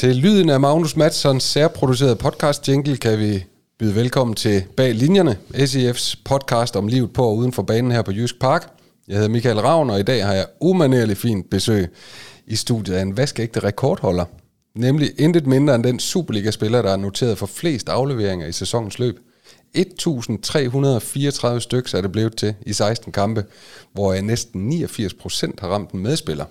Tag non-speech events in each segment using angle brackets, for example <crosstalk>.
Til lyden af Magnus Madsons særproducerede podcast jingle kan vi byde velkommen til Bag Linjerne, SEF's podcast om livet på og uden for banen her på Jysk Park. Jeg hedder Michael Ravn, og i dag har jeg umanerligt fint besøg i studiet af en vaskeægte rekordholder. Nemlig intet mindre end den Superliga-spiller, der er noteret for flest afleveringer i sæsonens løb. 1.334 stykker er det blevet til i 16 kampe, hvor næsten 89 procent har ramt en medspiller.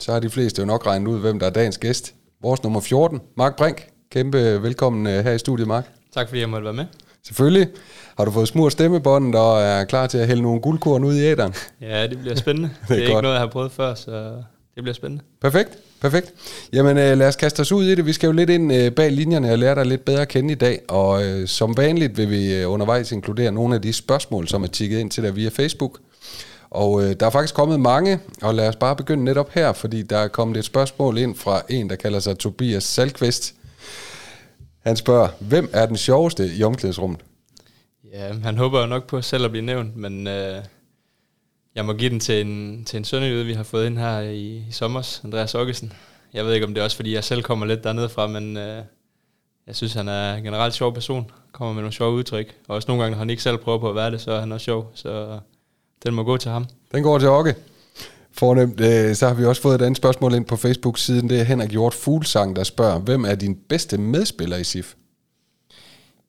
Så har de fleste jo nok regnet ud, hvem der er dagens gæst. Vores nummer 14, Mark Brink. Kæmpe velkommen øh, her i studiet, Mark. Tak fordi jeg måtte være med. Selvfølgelig. Har du fået smurt stemmebåndet og er klar til at hælde nogle guldkorn ud i æderen? <laughs> Ja, det bliver spændende. <laughs> det er, det er ikke noget, jeg har prøvet før, så det bliver spændende. Perfekt, perfekt. Jamen øh, lad os kaste os ud i det. Vi skal jo lidt ind øh, bag linjerne og lære dig lidt bedre at kende i dag. Og øh, som vanligt vil vi øh, undervejs inkludere nogle af de spørgsmål, som er tikket ind til dig via Facebook. Og øh, der er faktisk kommet mange, og lad os bare begynde netop her, fordi der er kommet et spørgsmål ind fra en, der kalder sig Tobias Salkvist. Han spørger, hvem er den sjoveste i omklædningsrummet? Ja, han håber jo nok på selv at blive nævnt, men øh, jeg må give den til en, til en sønderjyde, vi har fået ind her i, i sommer, Andreas Okkesen. Jeg ved ikke, om det er også, fordi jeg selv kommer lidt dernede fra, men øh, jeg synes, han er en generelt sjov person. Kommer med nogle sjove udtryk. Og også nogle gange, når han ikke selv prøver på at være det, så er han også sjov. Så den må gå til ham. Den går til Okke. Fornemt. Øh, så har vi også fået et andet spørgsmål ind på Facebook-siden. Det er Henrik Hjort Fuglsang, der spørger, hvem er din bedste medspiller i SIF?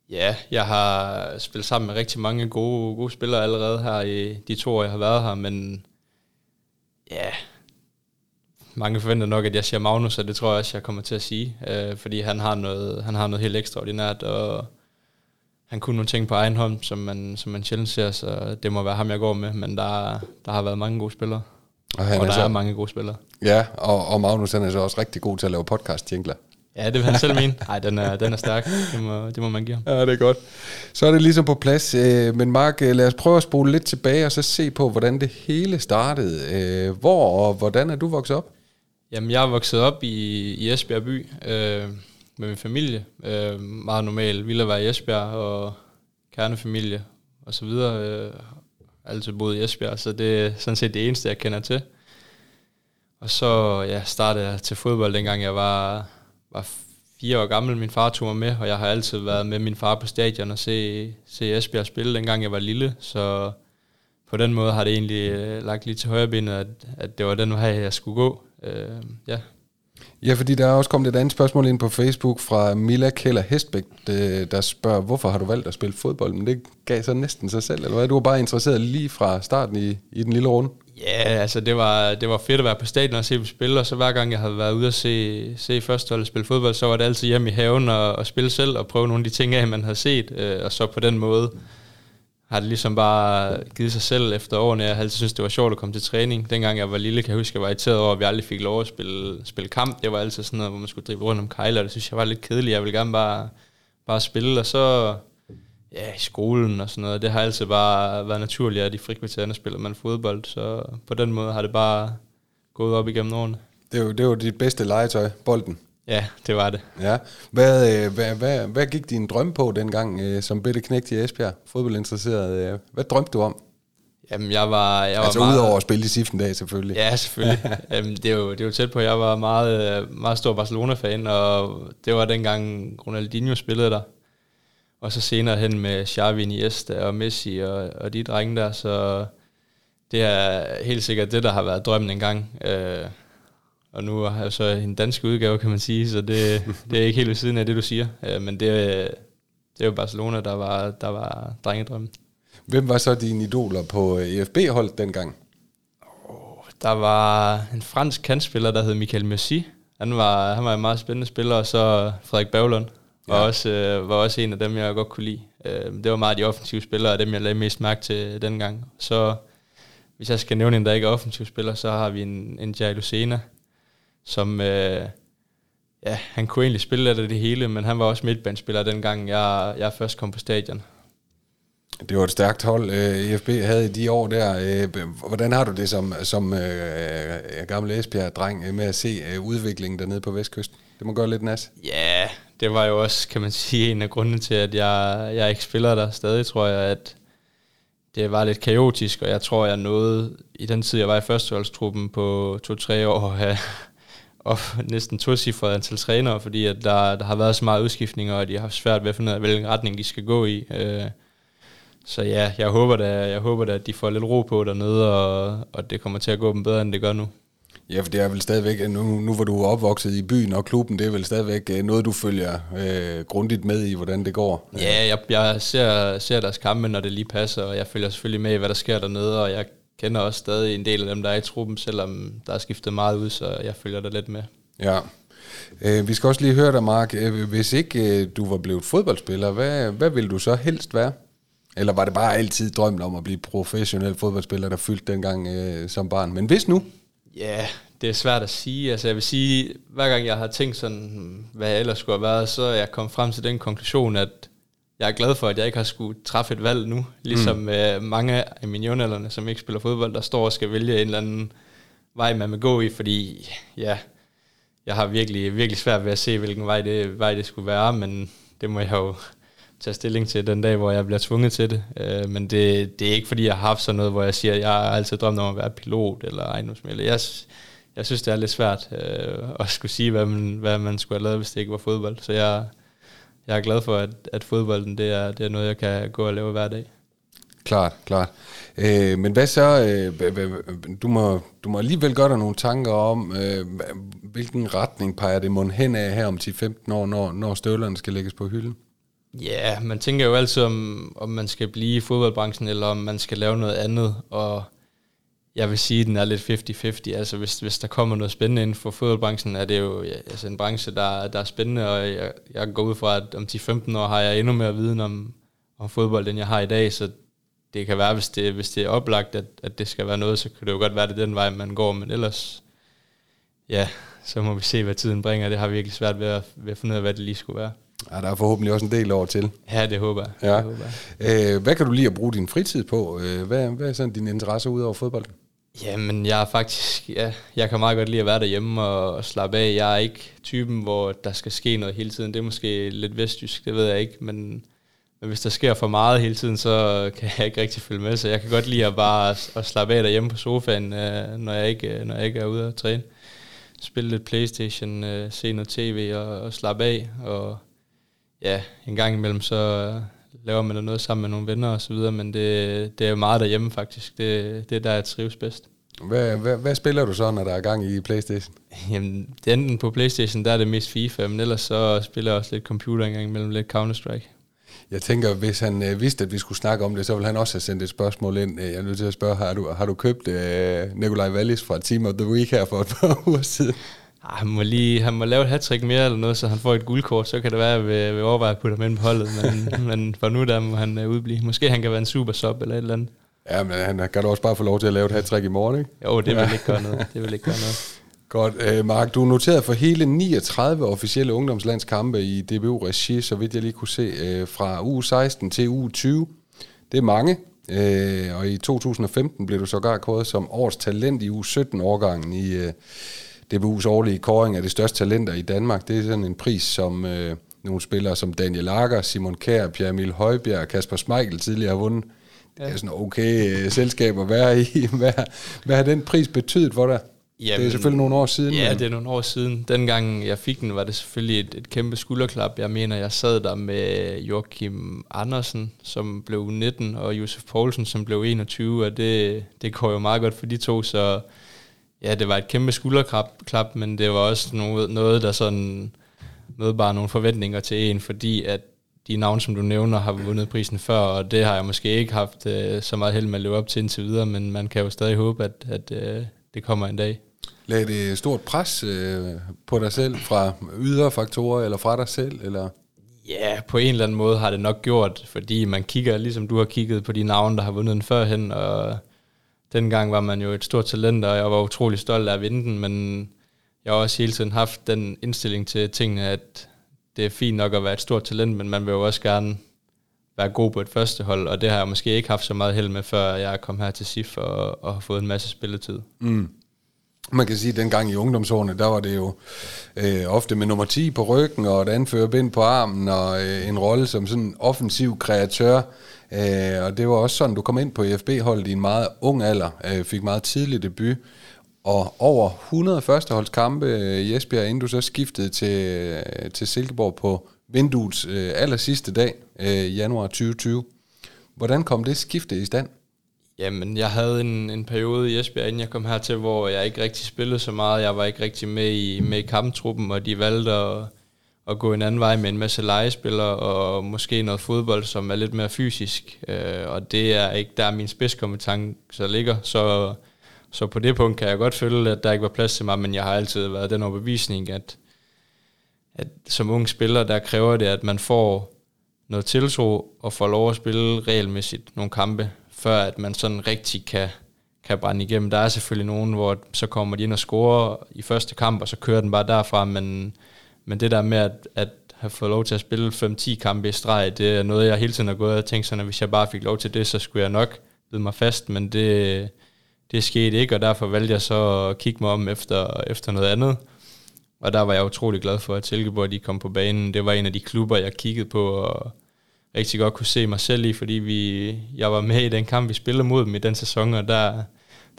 Ja, jeg har spillet sammen med rigtig mange gode, gode spillere allerede her i de to år, jeg har været her, men ja, mange forventer nok, at jeg siger Magnus, og det tror jeg også, jeg kommer til at sige, øh, fordi han har, noget, han har noget helt ekstraordinært, og han kunne nogle ting på egen hånd, som man, som man sjældent ser, så det må være ham, jeg går med, men der, der har været mange gode spillere. Og, han og er der så, er mange gode spillere. Ja, og, og Magnus han er så også rigtig god til at lave podcast jingler. Ja, det vil han selv mene. <laughs> Nej, den er, den er stærk. Det må, det må man give ham. Ja, det er godt. Så er det ligesom på plads. Øh, men Mark, øh, lad os prøve at spole lidt tilbage og så se på, hvordan det hele startede. Øh, hvor og hvordan er du vokset op? Jamen, jeg er vokset op i, i Esbjerg by med min familie. Øh, meget normalt. Ville være i Esbjerg og kernefamilie og så videre. Øh, altid boet i Esbjerg, så det er sådan set det eneste, jeg kender til. Og så ja, startede jeg til fodbold, dengang jeg var, var fire år gammel. Min far tog mig med, og jeg har altid været med min far på stadion og se, se Esbjerg spille, dengang jeg var lille. Så på den måde har det egentlig øh, lagt lige til højre benet, at, at det var den vej, jeg skulle gå. Øh, ja. Ja, fordi der er også kommet et andet spørgsmål ind på Facebook fra Mila Keller Hestbæk, øh, der spørger, hvorfor har du valgt at spille fodbold? Men det gav så næsten sig selv, eller hvad? Du var bare interesseret lige fra starten i, i den lille runde? Ja, altså det var, det var fedt at være på stadion og se dem spille, og så hver gang jeg havde været ude og se, se førsteholdet spille fodbold, så var det altid hjemme i haven og, og spille selv og prøve nogle af de ting af, man havde set, øh, og så på den måde har det ligesom bare givet sig selv efter årene. Jeg har altid synes det var sjovt at komme til træning. Dengang jeg var lille, kan jeg huske, jeg var irriteret over, at vi aldrig fik lov at spille, spille kamp. Det var altid sådan noget, hvor man skulle drive rundt om kejler, og det synes jeg var lidt kedeligt. Jeg ville gerne bare, bare spille, og så ja, i skolen og sådan noget. Det har altid bare været naturligt, at i frikvartererne spiller man fodbold, så på den måde har det bare gået op igennem årene. Det er jo, det er jo dit bedste legetøj, bolden. Ja, det var det. Ja. Hvad, øh, hvad, hvad, hvad gik din drøm på dengang øh, som bedte knægt i Esbjerg, fodboldinteresseret? Øh, hvad drømte du om? Jamen, jeg var... Jeg altså var meget, udover at spille i Siften dag, selvfølgelig. Ja, selvfølgelig. <laughs> Jamen, det, er jo, det er jo tæt på, jeg var meget, meget stor Barcelona-fan, og det var dengang Ronaldinho spillede der. Og så senere hen med Xavi, Iniesta og Messi og, og de drenge der, så det er helt sikkert det, der har været drømmen engang. Øh, og nu har jeg så en dansk udgave, kan man sige, så det, det er ikke helt ved siden af det, du siger. Øh, men det, det er jo Barcelona, der var, der var drengedrømmen. Hvem var så dine idoler på EFB-holdet dengang? Oh, der var en fransk kantspiller, der hed Michael Messi. Han var, han var en meget spændende spiller, og så Frederik Bavlund ja. var, også, øh, var også en af dem, jeg godt kunne lide. Øh, det var meget de offensive spillere, og dem jeg lagde mest mærke til dengang. Så hvis jeg skal nævne en, der ikke er offensiv spiller, så har vi en, en Jai Lucena, som... Øh, ja, han kunne egentlig spille af det hele, men han var også midtbanespiller dengang, jeg, jeg først kom på stadion. Det var et stærkt hold, EFB øh, havde i de år der. Øh, hvordan har du det som, som øh, gammel Esbjerg-dreng med at se udviklingen dernede på Vestkysten? Det må gøre lidt nas. Ja, det var jo også, kan man sige, en af grundene til, at jeg, jeg ikke spiller der stadig, tror jeg, at det var lidt kaotisk, og jeg tror, jeg nåede i den tid, jeg var i førsteholdstruppen på to-tre år, at have, og næsten tocifret antal trænere, fordi at der, der har været så meget udskiftninger, og de har haft svært ved at finde ud af, hvilken retning de skal gå i. Øh, så ja, jeg håber da, jeg håber da, at de får lidt ro på dernede, og, og det kommer til at gå dem bedre, end det gør nu. Ja, for det er vel stadigvæk, nu, nu hvor du er opvokset i byen og klubben, det er vel stadigvæk øh, noget, du følger øh, grundigt med i, hvordan det går. Ja, jeg, jeg ser, ser deres kampe, når det lige passer, og jeg følger selvfølgelig med i, hvad der sker dernede, og jeg kender også stadig en del af dem, der er i truppen, selvom der er skiftet meget ud, så jeg følger der lidt med. Ja. Øh, vi skal også lige høre dig, Mark. Øh, hvis ikke øh, du var blevet fodboldspiller, hvad, hvad ville du så helst være? Eller var det bare altid drømt om at blive professionel fodboldspiller, der fyldte dengang øh, som barn? Men hvis nu? Ja, det er svært at sige. Altså jeg vil sige, hver gang jeg har tænkt sådan, hvad jeg ellers skulle have været, så er jeg kommet frem til den konklusion, at jeg er glad for, at jeg ikke har skulle træffe et valg nu. Ligesom mm. øh, mange af mine jævnaldrende, som ikke spiller fodbold, der står og skal vælge en eller anden vej, man vil gå i, fordi ja, jeg har virkelig, virkelig svært ved at se, hvilken vej det, vej det skulle være, men det må jeg jo tage stilling til den dag, hvor jeg bliver tvunget til det. Øh, men det, det er ikke, fordi jeg har haft sådan noget, hvor jeg siger, at jeg har altid drømt om at være pilot eller ejendomsmælder. Jeg, jeg synes, det er lidt svært øh, at skulle sige, hvad man, hvad man skulle have lavet, hvis det ikke var fodbold. Så jeg, jeg er glad for, at, at fodbolden det er, det er noget, jeg kan gå og lave hver dag. Klart, klart. Øh, men hvad så, øh, du, må, du må alligevel gøre dig nogle tanker om, øh, hvilken retning peger det mund hen af her om 10-15 år, når, når støvlerne skal lægges på hylden? Ja, man tænker jo altid, om, om man skal blive i fodboldbranchen, eller om man skal lave noget andet, og jeg vil sige, at den er lidt 50-50. Altså, hvis, hvis der kommer noget spændende inden for fodboldbranchen, er det jo ja, altså en branche, der, der er spændende, og jeg, jeg går ud fra, at om 10-15 år har jeg endnu mere viden om, om fodbold, end jeg har i dag, så det kan være, hvis det, hvis det er oplagt, at, at det skal være noget, så kan det jo godt være, at det er den vej, man går, men ellers, ja, så må vi se, hvad tiden bringer. Det har vi virkelig svært ved at, ved at finde ud af, hvad det lige skulle være. Ja, der er forhåbentlig også en del år til. Ja, det håber jeg. Ja. Det håber jeg. Øh, hvad kan du lide at bruge din fritid på? Øh, hvad, hvad er sådan dine interesser ud over fodbolden? Jamen, jeg er faktisk, ja, jeg kan meget godt lide at være derhjemme og, slappe af. Jeg er ikke typen, hvor der skal ske noget hele tiden. Det er måske lidt vestjysk, det ved jeg ikke, men, men hvis der sker for meget hele tiden, så kan jeg ikke rigtig følge med. Så jeg kan godt lide at bare at slappe af derhjemme på sofaen, øh, når, jeg ikke, når jeg ikke er ude at træne. Spille lidt Playstation, øh, se noget tv og, og slappe af. Og ja, en gang imellem så laver man noget sammen med nogle venner og så videre, men det, det er jo meget derhjemme faktisk. Det, det er der, jeg trives bedst. Hvad, hvad, hvad spiller du så, når der er gang i Playstation? Jamen, det enten på Playstation, der er det mest FIFA, men ellers så spiller jeg også lidt computer engang imellem, lidt Counter-Strike. Jeg tænker, hvis han øh, vidste, at vi skulle snakke om det, så ville han også have sendt et spørgsmål ind. Jeg er nødt til at spørge, har du, har du købt øh, Nikolaj Wallis fra Team of the Week her for et par <laughs> uger siden? Ah, han, må lige, han må lave et hat mere eller noget, så han får et guldkort, så kan det være, at vi, vi overveje at putte ham ind på holdet, men, <laughs> men for nu der må han uh, udblive. Måske han kan være en super sub eller et eller andet. Ja, men han kan da også bare få lov til at lave et hat i morgen, ikke? Jo, det vil ja. ikke gøre noget. Det vil ikke gøre noget. <laughs> Godt. Uh, Mark, du er noteret for hele 39 officielle ungdomslandskampe i DBU-regi, så vidt jeg lige kunne se, uh, fra uge 16 til uge 20. Det er mange, uh, og i 2015 blev du sågar kåret som årets talent i uge 17-årgangen i, uh, DBU's årlige kåring af det største talenter i Danmark. Det er sådan en pris, som øh, nogle spillere som Daniel Lager, Simon Kær, Pierre Emil Højbjerg og Kasper Smeichel tidligere har vundet. Det er sådan okay øh, selskab at være i. <laughs> Hvad, hvad har den pris betydet for dig? Jamen, det er selvfølgelig nogle år siden. Ja, men. det er nogle år siden. Dengang jeg fik den, var det selvfølgelig et, et kæmpe skulderklap. Jeg mener, jeg sad der med Joachim Andersen, som blev 19, og Josef Poulsen, som blev 21, og det, det går jo meget godt for de to, så ja, det var et kæmpe skulderklap, men det var også noget, noget der sådan mødte bare nogle forventninger til en, fordi at de navne, som du nævner, har vundet prisen før, og det har jeg måske ikke haft uh, så meget held med at leve op til indtil videre, men man kan jo stadig håbe, at, at uh, det kommer en dag. Lagde det stort pres uh, på dig selv fra ydre faktorer, eller fra dig selv, eller? Ja, på en eller anden måde har det nok gjort, fordi man kigger, ligesom du har kigget på de navne, der har vundet den førhen, og dengang var man jo et stort talent, og jeg var utrolig stolt af at vinde den, men jeg har også hele tiden haft den indstilling til tingene, at det er fint nok at være et stort talent, men man vil jo også gerne være god på et første hold, og det har jeg måske ikke haft så meget held med, før jeg kom her til SIF og, og har fået en masse spilletid. Mm. Man kan sige, at dengang i ungdomsårene, der var det jo øh, ofte med nummer 10 på ryggen, og et anførerbind på armen, og øh, en rolle som sådan offensiv kreatør. Øh, og det var også sådan, du kom ind på IFB-holdet i en meget ung alder, øh, fik meget tidlig debut, Og over 100 førsteholdskampe øh, i Esbjerg, inden du så skiftede til, øh, til Silkeborg på vinduets øh, aller sidste dag, øh, januar 2020. Hvordan kom det skifte i stand? Jamen, jeg havde en, en periode i Esbjerg, inden jeg kom hertil, hvor jeg ikke rigtig spillede så meget. Jeg var ikke rigtig med i, med i kamptruppen, og de valgte at, at gå en anden vej med en masse legespillere, og måske noget fodbold, som er lidt mere fysisk. Øh, og det er ikke der, min spidskompetence ligger. Så, så på det punkt kan jeg godt føle, at der ikke var plads til mig, men jeg har altid været den overbevisning, at, at som ung spiller, der kræver det, at man får noget tiltro og får lov at spille regelmæssigt nogle kampe før at man sådan rigtig kan, kan brænde igennem. Der er selvfølgelig nogen, hvor så kommer de ind og scorer i første kamp, og så kører den bare derfra, men, men det der med at, at have fået lov til at spille 5-10 kampe i streg, det er noget, jeg hele tiden har gået og tænkt sådan, at hvis jeg bare fik lov til det, så skulle jeg nok bide mig fast, men det, det skete ikke, og derfor valgte jeg så at kigge mig om efter, efter noget andet. Og der var jeg utrolig glad for, at Silkeborg de kom på banen. Det var en af de klubber, jeg kiggede på, og rigtig godt kunne se mig selv i, fordi vi, jeg var med i den kamp, vi spillede mod dem i den sæson, og der,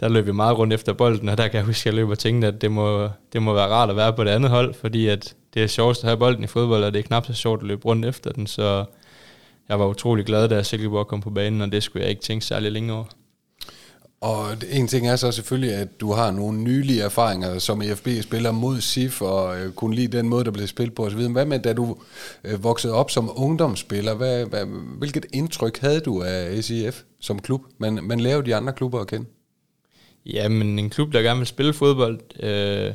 der løb vi meget rundt efter bolden, og der kan jeg huske, at jeg løb og tænkte, at det må, det må være rart at være på det andet hold, fordi at det er sjovest at have bolden i fodbold, og det er knap så sjovt at løbe rundt efter den, så jeg var utrolig glad, da Silkeborg kom på banen, og det skulle jeg ikke tænke særlig længe over. Og en ting er så selvfølgelig, at du har nogle nylige erfaringer som EFB-spiller mod SIF, og øh, kunne lide den måde, der blev spillet på osv. Hvad med, da du øh, voksede op som ungdomsspiller? Hvad, hvad, hvilket indtryk havde du af SIF som klub? Man, man lavede de andre klubber at kende. Jamen, en klub, der gerne vil spille fodbold. Øh,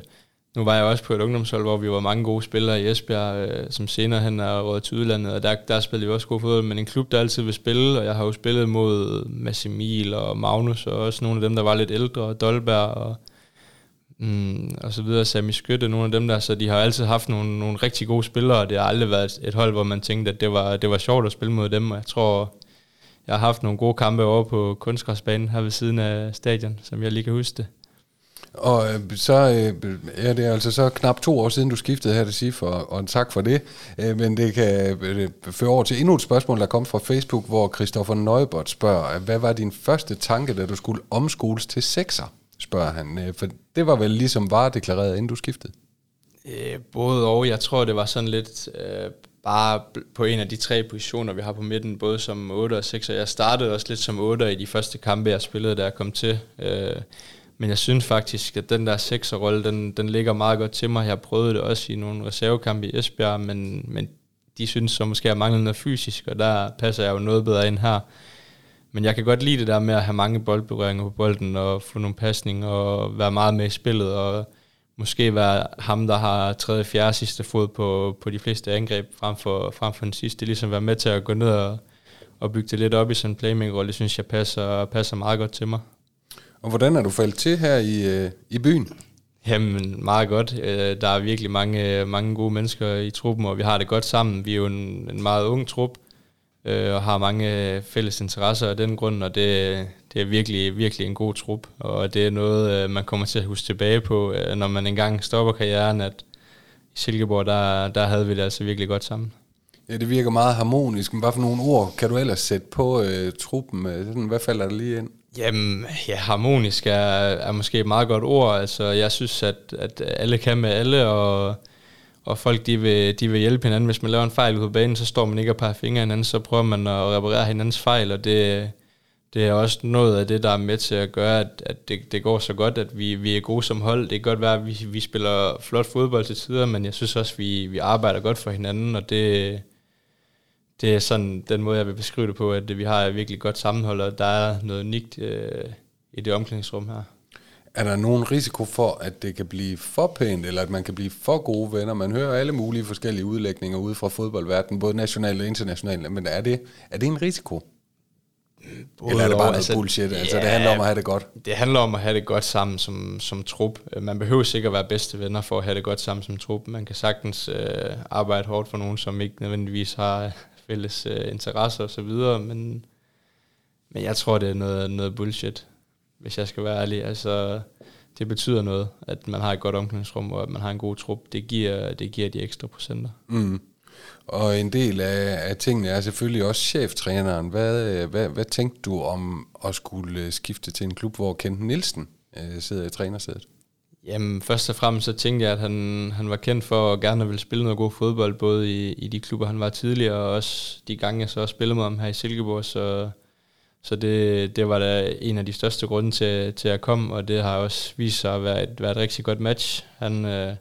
nu var jeg også på et ungdomshold, hvor vi var mange gode spillere. I Esbjerg, øh, som senere hen er råd til udlandet, og der, der spillede vi også god fodbold, men en klub, der altid vil spille, og jeg har jo spillet mod Massimil og Magnus, og også nogle af dem, der var lidt ældre, Dolberg og, mm, og så videre, Sami Skytte, nogle af dem der, så de har altid haft nogle, nogle rigtig gode spillere, og det har aldrig været et, et hold, hvor man tænkte, at det var, det var sjovt at spille mod dem, og jeg tror, jeg har haft nogle gode kampe over på kunstgræsbanen her ved siden af stadion, som jeg lige kan huske det. Og øh, så øh, er det altså så knap to år siden, du skiftede her til SIF, og, og tak for det. Øh, men det kan øh, føre over til endnu et spørgsmål, der kom fra Facebook, hvor Christoffer Neubert spørger, hvad var din første tanke, da du skulle omskoles til sekser, spørger han. Øh, for det var vel ligesom var deklareret, inden du skiftede? Øh, både og. Jeg tror, det var sådan lidt øh, bare på en af de tre positioner, vi har på midten, både som 8 og 6. Jeg startede også lidt som 8 i de første kampe, jeg spillede, da jeg kom til. Øh, men jeg synes faktisk, at den der sekserrolle, den, den ligger meget godt til mig. Jeg har prøvet det også i nogle reservekampe i Esbjerg, men, men de synes så måske, at jeg mangler noget fysisk, og der passer jeg jo noget bedre ind her. Men jeg kan godt lide det der med at have mange boldberøringer på bolden, og få nogle pasninger, og være meget med i spillet, og måske være ham, der har tredje, fjerde sidste fod på, på de fleste angreb, frem for, frem for den sidste. Ligesom være med til at gå ned og, og bygge det lidt op i sådan en playmaker-rolle, det synes jeg passer, passer meget godt til mig. Og hvordan er du faldet til her i, øh, i byen? Jamen, meget godt. Øh, der er virkelig mange, mange gode mennesker i truppen, og vi har det godt sammen. Vi er jo en, en meget ung trup, øh, og har mange fælles interesser af den grund, og det, det er virkelig, virkelig en god trup. Og det er noget, man kommer til at huske tilbage på, når man engang stopper karrieren, at i Silkeborg, der, der havde vi det altså virkelig godt sammen. Ja, det virker meget harmonisk, men hvad for nogle ord kan du ellers sætte på uh, truppen? Hvad falder der lige ind? Jamen, ja, harmonisk er, er måske et meget godt ord. Altså, jeg synes, at, at alle kan med alle, og, og folk de vil, de vil hjælpe hinanden. Hvis man laver en fejl på banen, så står man ikke og peger fingre hinanden, så prøver man at reparere hinandens fejl, og det, det er også noget af det, der er med til at gøre, at, at det, det går så godt, at vi, vi er gode som hold. Det kan godt være, at vi, vi spiller flot fodbold til tider, men jeg synes også, at vi, vi arbejder godt for hinanden, og det, det er sådan den måde, jeg vil beskrive det på, at vi har et virkelig godt sammenhold, og der er noget unikt øh, i det omklædningsrum her. Er der nogen risiko for, at det kan blive for pænt, eller at man kan blive for gode venner? Man hører alle mulige forskellige udlægninger ude fra fodboldverdenen, både nationalt og internationalt, men er det, er det en risiko? Både Eller er det bare noget altså, bullshit? Altså, ja, det handler om at have det godt? Det handler om at have det godt sammen som, som trup. Man behøver sikkert være bedste venner for at have det godt sammen som trup. Man kan sagtens øh, arbejde hårdt for nogen, som ikke nødvendigvis har fælles øh, interesser og så videre, men, men jeg tror, det er noget, noget bullshit, hvis jeg skal være ærlig. Altså, det betyder noget, at man har et godt omklædningsrum, og at man har en god trup. Det giver, det giver de ekstra procenter. Mm. Og en del af, af tingene er selvfølgelig også cheftræneren. Hvad, øh, hvad, hvad tænkte du om at skulle øh, skifte til en klub, hvor Kent Nielsen øh, sidder i trænersædet? Jamen, først og fremmest så tænkte jeg, at han, han var kendt for at gerne ville spille noget god fodbold, både i, i de klubber, han var tidligere, og også de gange, jeg så også spillede med ham her i Silkeborg, så, så det, det var da en af de største grunde til, til at komme, og det har også vist sig at være et, være et rigtig godt match. Han, øh,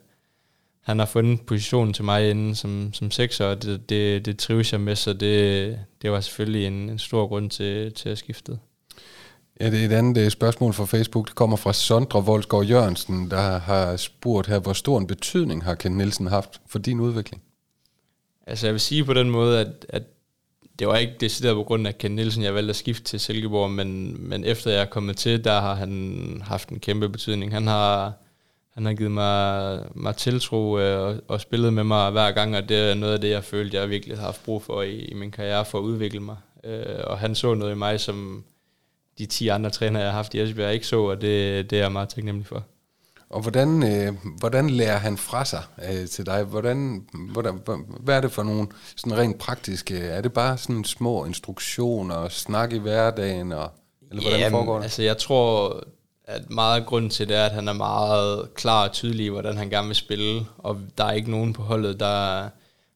han har fundet positionen til mig inden som, som sekser, og det, det, det trives jeg med, så det, det var selvfølgelig en, en stor grund til, til at skifte. Et, det et andet øh, spørgsmål fra Facebook. Det kommer fra Sondre Voldsgaard Jørgensen, der har spurgt her, hvor stor en betydning har Ken Nielsen haft for din udvikling? Altså jeg vil sige på den måde, at, at det var ikke decideret på grund af Ken Nielsen, jeg valgte at skifte til Silkeborg, men, men efter jeg er kommet til, der har han haft en kæmpe betydning. Han har, han har givet mig, mig tiltro øh, og, og spillet med mig hver gang, og det er noget af det, jeg følte, jeg virkelig har haft brug for i, i min karriere for at udvikle mig. Øh, og han så noget i mig, som de 10 andre trænere, jeg har haft i Esbjerg, ikke så, og det, det er jeg meget taknemmelig for. Og hvordan, øh, hvordan lærer han fra sig øh, til dig? Hvordan, hvordan, hvad er det for nogle sådan rent praktiske? Er det bare sådan små instruktioner, snak i hverdagen, og, eller hvordan Jamen, foregår det? altså jeg tror, at meget af grunden til det er, at han er meget klar og tydelig i, hvordan han gerne vil spille, og der er ikke nogen på holdet, der,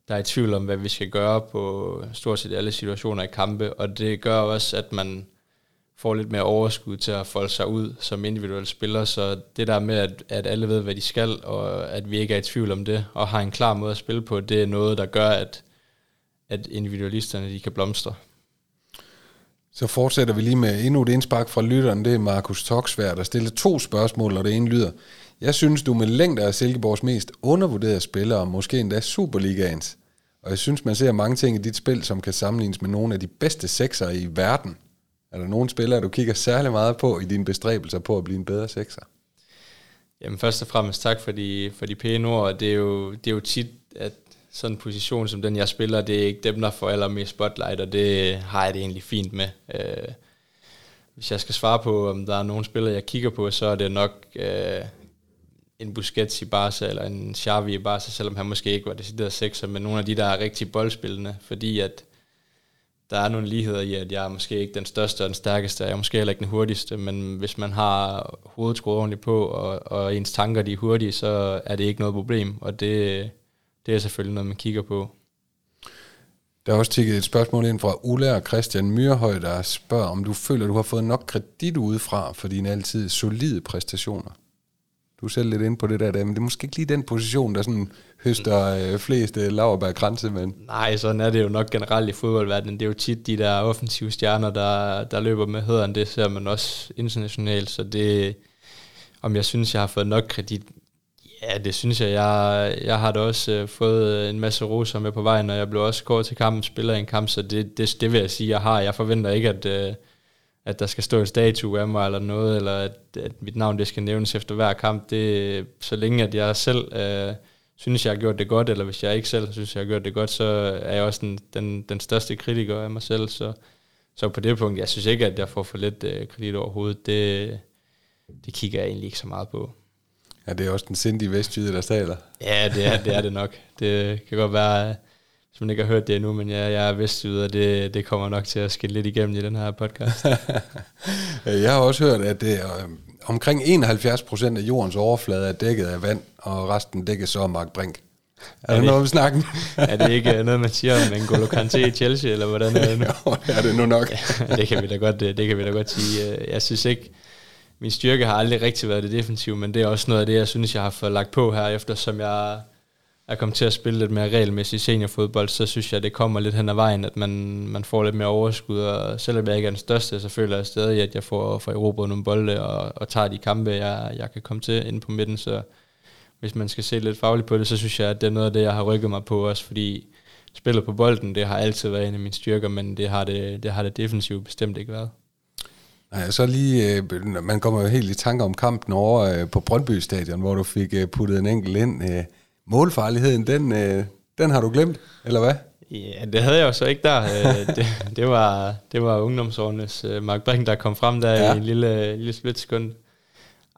der er i tvivl om, hvad vi skal gøre på stort set alle situationer i kampe, og det gør også, at man får lidt mere overskud til at folde sig ud som individuel spiller, så det der med, at, at alle ved, hvad de skal, og at vi ikke er i tvivl om det, og har en klar måde at spille på, det er noget, der gør, at, at individualisterne de kan blomstre. Så fortsætter vi lige med endnu et indspark fra lytteren. Det er Markus Toksvær, der stiller to spørgsmål, og det ene lyder, jeg synes, du med længder er Silkeborgs mest undervurderede spillere, måske endda Superligaens. Og jeg synes, man ser mange ting i dit spil, som kan sammenlignes med nogle af de bedste sekser i verden. Er der nogle spillere, du kigger særlig meget på i dine bestræbelser på at blive en bedre sekser? Jamen først og fremmest tak for de, for de pæne ord. Det er, jo, det er jo tit, at sådan en position som den, jeg spiller, det er ikke dem, der får allermest spotlight, og det har jeg det egentlig fint med. Øh, hvis jeg skal svare på, om der er nogle spillere, jeg kigger på, så er det nok øh, en Busquets i Barca, eller en Xavi i Barca, selvom han måske ikke var decideret sekser, men nogle af de, der er rigtig boldspillende, fordi at der er nogle ligheder i, at jeg er måske ikke den største og den stærkeste, jeg er måske heller ikke den hurtigste, men hvis man har hovedet skruet ordentligt på, og, og ens tanker de er hurtige, så er det ikke noget problem, og det, det er selvfølgelig noget, man kigger på. Der er også tikket et spørgsmål ind fra Ulla og Christian Myrhøj, der spørger, om du føler, du har fået nok kredit udefra for dine altid solide præstationer. Du er selv lidt inde på det der, der, men det er måske ikke lige den position, der sådan høster øh, flest øh, laverbærkranse, men... Nej, sådan er det jo nok generelt i fodboldverdenen. Det er jo tit de der offensive stjerner, der, der løber med hederen. Det ser man også internationalt, så det... Om jeg synes, jeg har fået nok kredit, Ja, det synes jeg. Jeg, jeg har da også øh, fået øh, en masse roser med på vejen, og jeg blev også gået til kampen, spiller i en kamp, så det, det, det vil jeg sige, jeg har. Jeg forventer ikke, at, øh, at der skal stå en statue af mig eller noget, eller at, at mit navn det skal nævnes efter hver kamp. Det, så længe at jeg selv øh, synes, jeg har gjort det godt, eller hvis jeg ikke selv synes, jeg har gjort det godt, så er jeg også den, den, den største kritiker af mig selv. Så, så på det punkt, jeg synes ikke, at jeg får for lidt øh, kredit overhovedet. Det, det kigger jeg egentlig ikke så meget på. Ja, det er også den sindige vestjyde, der taler. Ja, det er, det er det nok. Det kan godt være, hvis man ikke har hørt det endnu, men jeg, jeg er vestjyde, og det, det kommer nok til at skille lidt igennem i den her podcast. <laughs> jeg har også hørt, at det øh, omkring 71 procent af jordens overflade er dækket af vand, og resten dækkes så af Mark Brink. Er, er der noget om snakken? <laughs> er det ikke noget, man siger om N'Golo Kanté i Chelsea, eller hvordan er det nu? <laughs> jo, det er det nu nok. ja, det, kan vi da godt, det kan vi da godt sige. Jeg synes ikke, min styrke har aldrig rigtig været det defensive, men det er også noget af det, jeg synes, jeg har fået lagt på her, eftersom jeg er kommet til at spille lidt mere regelmæssigt seniorfodbold, så synes jeg, det kommer lidt hen ad vejen, at man, man får lidt mere overskud, og selvom jeg ikke er den største, så føler jeg stadig, at jeg får, får Europa nogle bolde, og, og tager de kampe, jeg, jeg kan komme til inde på midten, så hvis man skal se lidt fagligt på det, så synes jeg, at det er noget af det, jeg har rykket mig på også, fordi spillet på bolden, det har altid været en af mine styrker, men det har det, det, har det defensivt bestemt ikke været. Nej, så lige, øh, man kommer jo helt i tanke om kampen over øh, på Brøndby Stadion, hvor du fik øh, puttet en enkelt ind. Målfarligheden, den, den har du glemt, eller hvad? Ja, det havde jeg jo så ikke der. det, det, var, det var ungdomsårenes Mark Brink, der kom frem der ja. i en lille, lille splitsekund.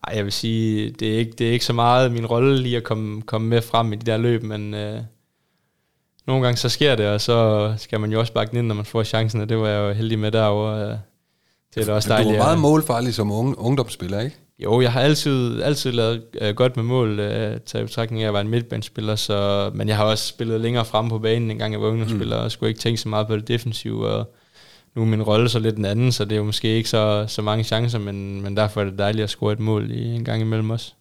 Ej, jeg vil sige, det er ikke, det er ikke så meget min rolle lige at komme, komme med frem i de der løb, men øh, nogle gange så sker det, og så skal man jo også bakke ind, når man får chancen, og det var jeg jo heldig med derovre. Det er da også dejligt. Du var meget målfarlig som unge, ungdomsspiller, ikke? Jo, jeg har altid, altid lavet uh, godt med mål, uh, taget i betragtning af, at jeg var en midtbanespiller, så, men jeg har også spillet længere frem på banen, en gang jeg var ungdomsspiller, mm. og skulle ikke tænke så meget på det defensive, og nu er min rolle så lidt den anden, så det er jo måske ikke så, så mange chancer, men, men derfor er det dejligt at score et mål i en gang imellem også.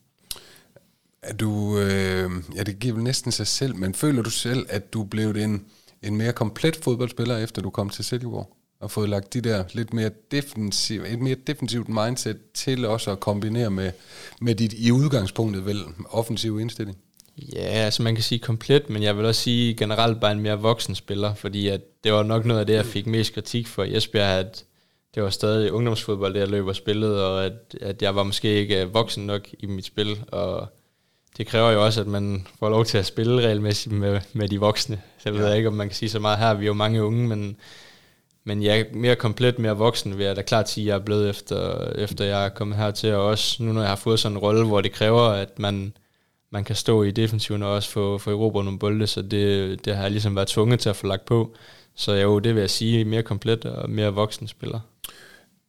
Er du, øh, ja det giver næsten sig selv, men føler du selv, at du blev en, en mere komplet fodboldspiller, efter du kom til Silkeborg? Og fået lagt de der lidt mere defensiv, et mere defensivt mindset til også at kombinere med, med dit i udgangspunktet vel offensive indstilling? Ja, altså man kan sige komplet, men jeg vil også sige generelt bare en mere voksen spiller, fordi at det var nok noget af det, jeg fik mest kritik for i Esbjerg, at det var stadig ungdomsfodbold, det jeg løb og spillede, og at, at jeg var måske ikke voksen nok i mit spil, og det kræver jo også, at man får lov til at spille regelmæssigt med, med de voksne. Så jeg ja. ved ikke, om man kan sige så meget her, vi er jo mange unge, men, men jeg er mere komplet, mere voksen, vil jeg da klart sige, at jeg er blevet efter, efter jeg er kommet hertil, og også nu, når jeg har fået sådan en rolle, hvor det kræver, at man man kan stå i defensiven og også få, få Europa nogle bolde, så det, det har jeg ligesom været tvunget til at få lagt på. Så jo, det vil jeg sige, mere komplet og mere voksen spiller.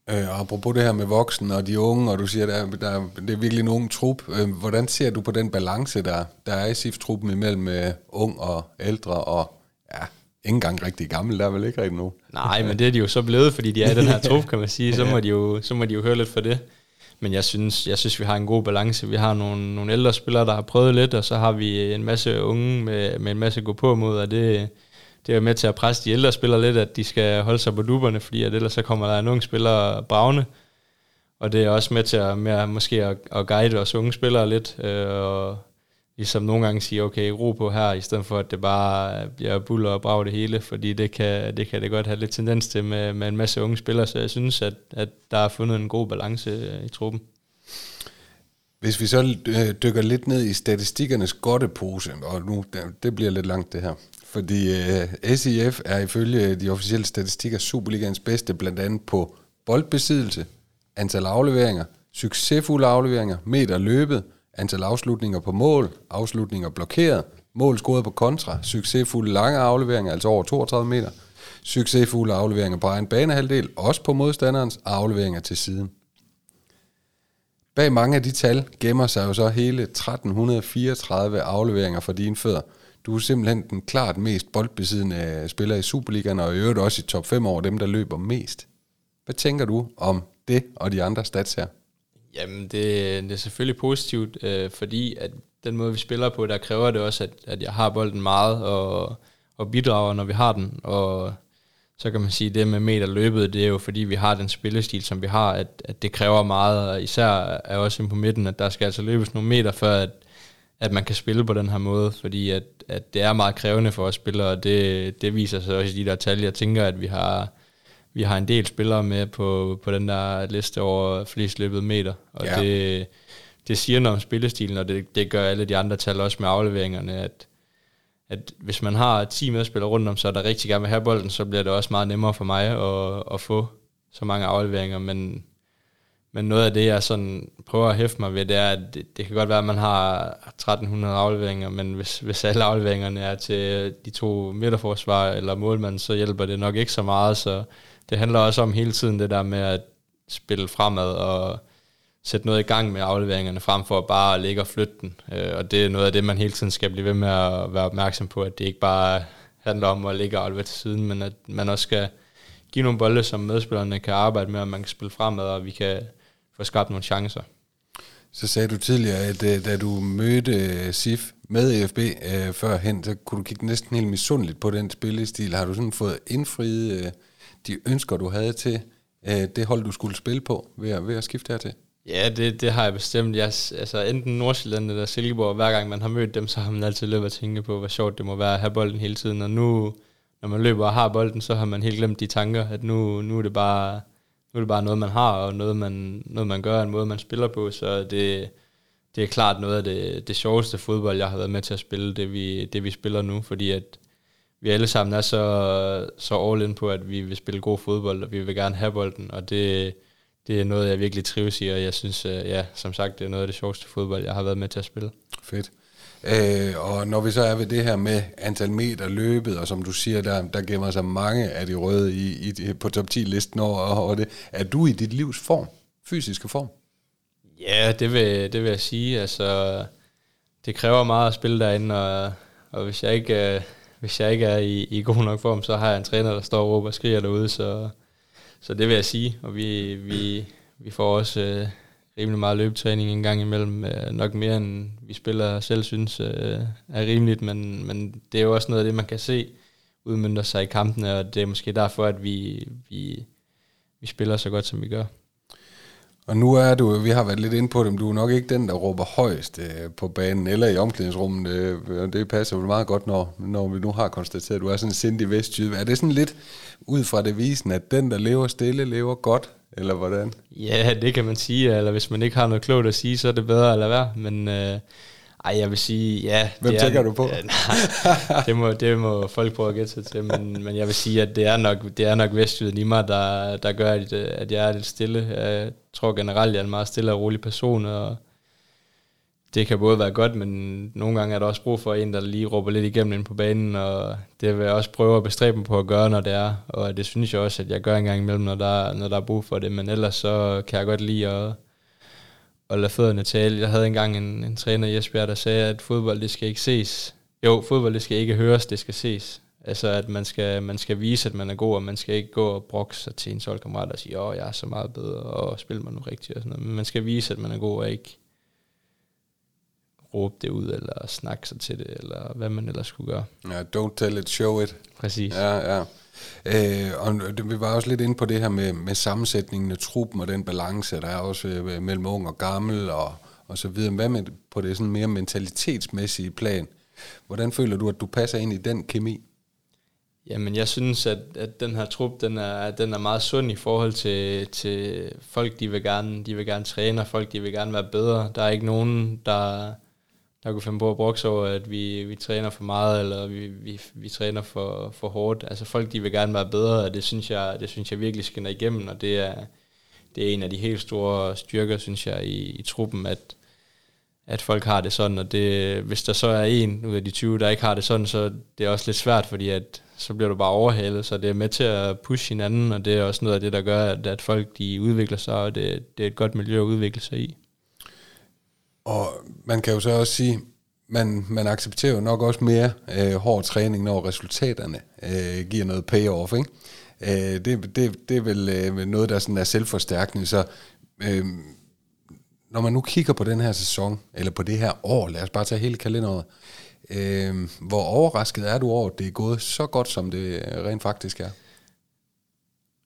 Øh, apropos det her med voksen og de unge, og du siger, der, der, det er virkelig en ung trup. Øh, hvordan ser du på den balance, der, der er i SIF-truppen imellem øh, ung og ældre og ja, ikke engang rigtig gammel, der er vel ikke rigtig nogen? Nej, men det er de jo så blevet, fordi de er i den her trup, kan man sige. <laughs> Så må de jo, så må de jo høre lidt for det. Men jeg synes, jeg synes, vi har en god balance. Vi har nogle, nogle ældre spillere, der har prøvet lidt, og så har vi en masse unge med, med en masse gå på mod, og det, det er med til at presse de ældre spillere lidt, at de skal holde sig på duberne, fordi at ellers så kommer der en ung spiller bravne. Og det er også med til at, med måske at, at guide os unge spillere lidt, øh, og ligesom nogle gange sige, okay, ro på her, i stedet for at det bare bliver buller og brag det hele, fordi det kan, det kan det godt have lidt tendens til med, med en masse unge spillere, så jeg synes, at, at der er fundet en god balance øh, i truppen. Hvis vi så øh, dykker lidt ned i statistikkernes godtepose, og nu det bliver lidt langt det her, fordi øh, uh, SIF er ifølge de officielle statistikker Superligaens bedste, blandt andet på boldbesiddelse, antal afleveringer, succesfulde afleveringer, meter løbet, antal afslutninger på mål, afslutninger blokeret, mål scoret på kontra, succesfulde lange afleveringer, altså over 32 meter, succesfulde afleveringer på egen banehalvdel, også på modstanderens afleveringer til siden. Bag mange af de tal gemmer sig jo så hele 1334 afleveringer fra dine fødder. Du er simpelthen den klart mest boldbesiddende spiller i Superligaen, og i øvrigt også i top 5 over dem, der løber mest. Hvad tænker du om det og de andre stats her? Jamen, det, det er selvfølgelig positivt, øh, fordi at den måde, vi spiller på, der kræver det også, at, at jeg har bolden meget og, og bidrager, når vi har den. Og så kan man sige, at det med meter løbet, det er jo fordi, vi har den spillestil, som vi har, at, at det kræver meget, og især er også inde på midten, at der skal altså løbes nogle meter, før at, at man kan spille på den her måde, fordi at, at det er meget krævende for os spillere, og det, det viser sig også i de der tal. Jeg tænker, at vi har vi har en del spillere med på, på den der liste over flest løbet meter, og ja. det, det siger noget om spillestilen, og det, det gør alle de andre tal også med afleveringerne, at, at hvis man har 10 medspillere rundt om, så der rigtig gerne vil have bolden, så bliver det også meget nemmere for mig at, at få så mange afleveringer, men, men noget af det, jeg sådan prøver at hæfte mig ved, det er, at det, det kan godt være, at man har 1300 afleveringer, men hvis, hvis alle afleveringerne er til de to midterforsvar eller målmand, så hjælper det nok ikke så meget, så det handler også om hele tiden det der med at spille fremad og sætte noget i gang med afleveringerne, frem for bare at ligge og flytte den. Øh, og det er noget af det, man hele tiden skal blive ved med at være opmærksom på, at det ikke bare handler om at ligge og aflevere til siden, men at man også skal give nogle bolde, som medspillerne kan arbejde med, og man kan spille fremad, og vi kan få skabt nogle chancer. Så sagde du tidligere, at øh, da du mødte øh, SIF med EFB øh, førhen, så kunne du kigge næsten helt misundeligt på den spillestil. Har du sådan fået indfriet øh, de ønsker, du havde til øh, det hold, du skulle spille på ved at, ved at skifte hertil? Ja, det, det har jeg bestemt. Jeg, altså enten Nordsjælland eller Silkeborg, hver gang man har mødt dem, så har man altid løbet at tænke på, hvor sjovt det må være at have bolden hele tiden. Og nu, når man løber og har bolden, så har man helt glemt de tanker, at nu, nu, er, det bare, nu er det bare noget, man har, og noget, man, noget, man gør, en måde, man spiller på. Så det, det er klart noget af det, det sjoveste fodbold, jeg har været med til at spille, det vi, det vi spiller nu, fordi at vi alle sammen er så, så all in på, at vi vil spille god fodbold, og vi vil gerne have bolden, og det, det er noget, jeg virkelig trives i, og jeg synes, øh, ja, som sagt, det er noget af det sjoveste fodbold, jeg har været med til at spille. Fedt. Øh, og når vi så er ved det her med antal meter løbet, og som du siger, der, der gemmer sig mange af de røde i, i, på top 10-listen over, og det, er du i dit livs form, fysiske form? Ja, det vil, det vil jeg sige. Altså, det kræver meget at spille derinde, og, og hvis jeg ikke, øh, hvis jeg ikke er i, i god nok form, så har jeg en træner, der står og råber og skriger derude, så, så det vil jeg sige. Og vi, vi, vi får også øh, rimelig meget løbetræning en gang imellem, øh, nok mere end vi spiller selv synes øh, er rimeligt, men, men det er jo også noget af det, man kan se udmyndter sig i kampene, og det er måske derfor, at vi, vi, vi spiller så godt, som vi gør. Og nu er du, vi har været lidt inde på dem, du er nok ikke den, der råber højst øh, på banen eller i omklædningsrummet. Øh, det passer vel meget godt, når, når vi nu har konstateret, at du er sådan en sindig vestjyde. Er det sådan lidt ud fra det visen, at den, der lever stille, lever godt, eller hvordan? Ja, det kan man sige, eller hvis man ikke har noget klogt at sige, så er det bedre at lade være. Men øh, ej, jeg vil sige, ja. Hvem det tænker er, du på? Ja, nej, <laughs> det, må, det må folk prøve at gætte sig til, men, men jeg vil sige, at det er nok, det er nok vestjyden i mig, der, der gør, at, at jeg er lidt stille. Tror generelt, jeg er en meget stille og rolig person, og det kan både være godt, men nogle gange er der også brug for en, der lige råber lidt igennem ind på banen, og det vil jeg også prøve at bestræbe mig på at gøre, når det er, og det synes jeg også, at jeg gør en gang imellem, når der, når der er brug for det, men ellers så kan jeg godt lide at, at lade fødderne tale. Jeg havde engang en, en træner i Esbjerg, der sagde, at fodbold, det skal ikke ses. Jo, fodbold, det skal ikke høres, det skal ses. Altså, at man skal, man skal vise, at man er god, og man skal ikke gå og brokke sig til en holdkammerat og sige, åh, jeg er så meget bedre, og spil mig nu rigtigt og sådan noget. Men man skal vise, at man er god, og ikke råbe det ud, eller snakke sig til det, eller hvad man ellers skulle gøre. Ja, don't tell it, show it. Præcis. Ja, ja. Øh, og vi var også lidt inde på det her med, med sammensætningen af truppen og den balance, der er også øh, mellem ung og gammel og, og så videre. Hvad med på det sådan mere mentalitetsmæssige plan? Hvordan føler du, at du passer ind i den kemi? Jamen, jeg synes, at, at den her trup, den er, den er meget sund i forhold til, til folk, de vil, gerne, de vil gerne træne, og folk, de vil gerne være bedre. Der er ikke nogen, der, der kunne finde på at brokse over, at vi, vi træner for meget, eller vi, vi, vi træner for, for hårdt. Altså folk, de vil gerne være bedre, og det synes jeg, det synes jeg virkelig skinner igennem, og det er, det er en af de helt store styrker, synes jeg, i, i truppen, at, at folk har det sådan, og det, hvis der så er en ud af de 20, der ikke har det sådan, så det er også lidt svært, fordi at, så bliver du bare overhalet, så det er med til at pushe hinanden, og det er også noget af det, der gør, at, at folk de udvikler sig, og det, det er et godt miljø at udvikle sig i. Og man kan jo så også sige, man, man accepterer jo nok også mere øh, hård træning, når resultaterne øh, giver noget payoff. Ikke? Øh, det, det, det er vel øh, noget, der sådan er selvforstærkende. Så øh, når man nu kigger på den her sæson, eller på det her år, lad os bare tage hele kalenderet, øh, hvor overrasket er du over, at det er gået så godt, som det rent faktisk er?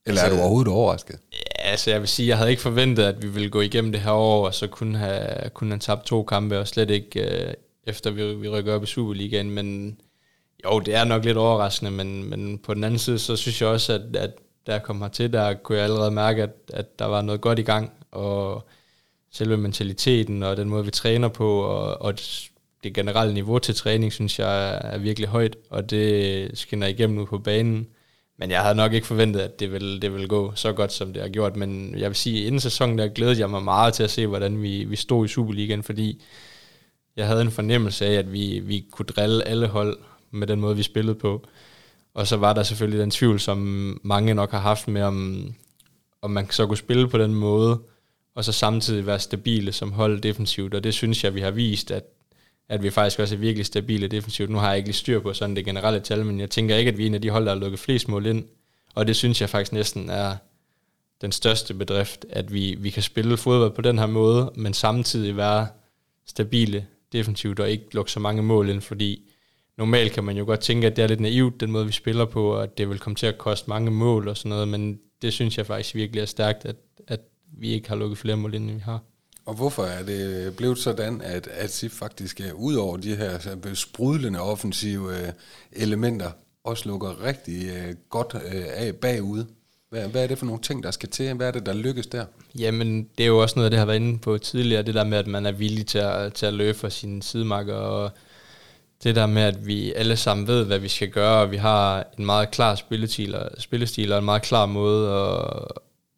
Eller er du Altså- overhovedet overrasket? Ja, altså jeg vil sige, jeg havde ikke forventet, at vi ville gå igennem det her år, og så kunne have, kunne have tabt to kampe, og slet ikke øh, efter vi, vi rykker op i Superligaen, men jo, det er nok lidt overraskende, men, men på den anden side, så synes jeg også, at, at da jeg kom hertil, der kunne jeg allerede mærke, at, at der var noget godt i gang, og selve mentaliteten, og den måde, vi træner på, og, og det generelle niveau til træning, synes jeg er virkelig højt, og det skinner igennem nu på banen. Men jeg havde nok ikke forventet, at det ville, det ville gå så godt, som det har gjort. Men jeg vil sige, at inden sæsonen der glædede jeg mig meget til at se, hvordan vi, vi stod i Superligaen, fordi jeg havde en fornemmelse af, at vi, vi kunne drille alle hold med den måde, vi spillede på. Og så var der selvfølgelig den tvivl, som mange nok har haft med, om, om man så kunne spille på den måde, og så samtidig være stabile som hold defensivt. Og det synes jeg, vi har vist, at, at vi faktisk også er virkelig stabile defensivt. Nu har jeg ikke lige styr på sådan det generelle tal, men jeg tænker ikke, at vi er en af de hold, der har lukket flest mål ind. Og det synes jeg faktisk næsten er den største bedrift, at vi, vi kan spille fodbold på den her måde, men samtidig være stabile defensivt og ikke lukke så mange mål ind, fordi normalt kan man jo godt tænke, at det er lidt naivt, den måde vi spiller på, og at det vil komme til at koste mange mål og sådan noget, men det synes jeg faktisk virkelig er stærkt, at, at vi ikke har lukket flere mål ind, end vi har. Og hvorfor er det blevet sådan, at, at SIF faktisk er ud over de her sprudlende offensive øh, elementer, også lukker rigtig øh, godt øh, af bagud? Hvad, hvad er det for nogle ting, der skal til? Hvad er det, der lykkes der? Jamen, det er jo også noget, det har været inde på tidligere, det der med, at man er villig til at, til at løbe for sine sidemarker, og det der med, at vi alle sammen ved, hvad vi skal gøre, og vi har en meget klar spillestil og, spillestil og en meget klar måde at,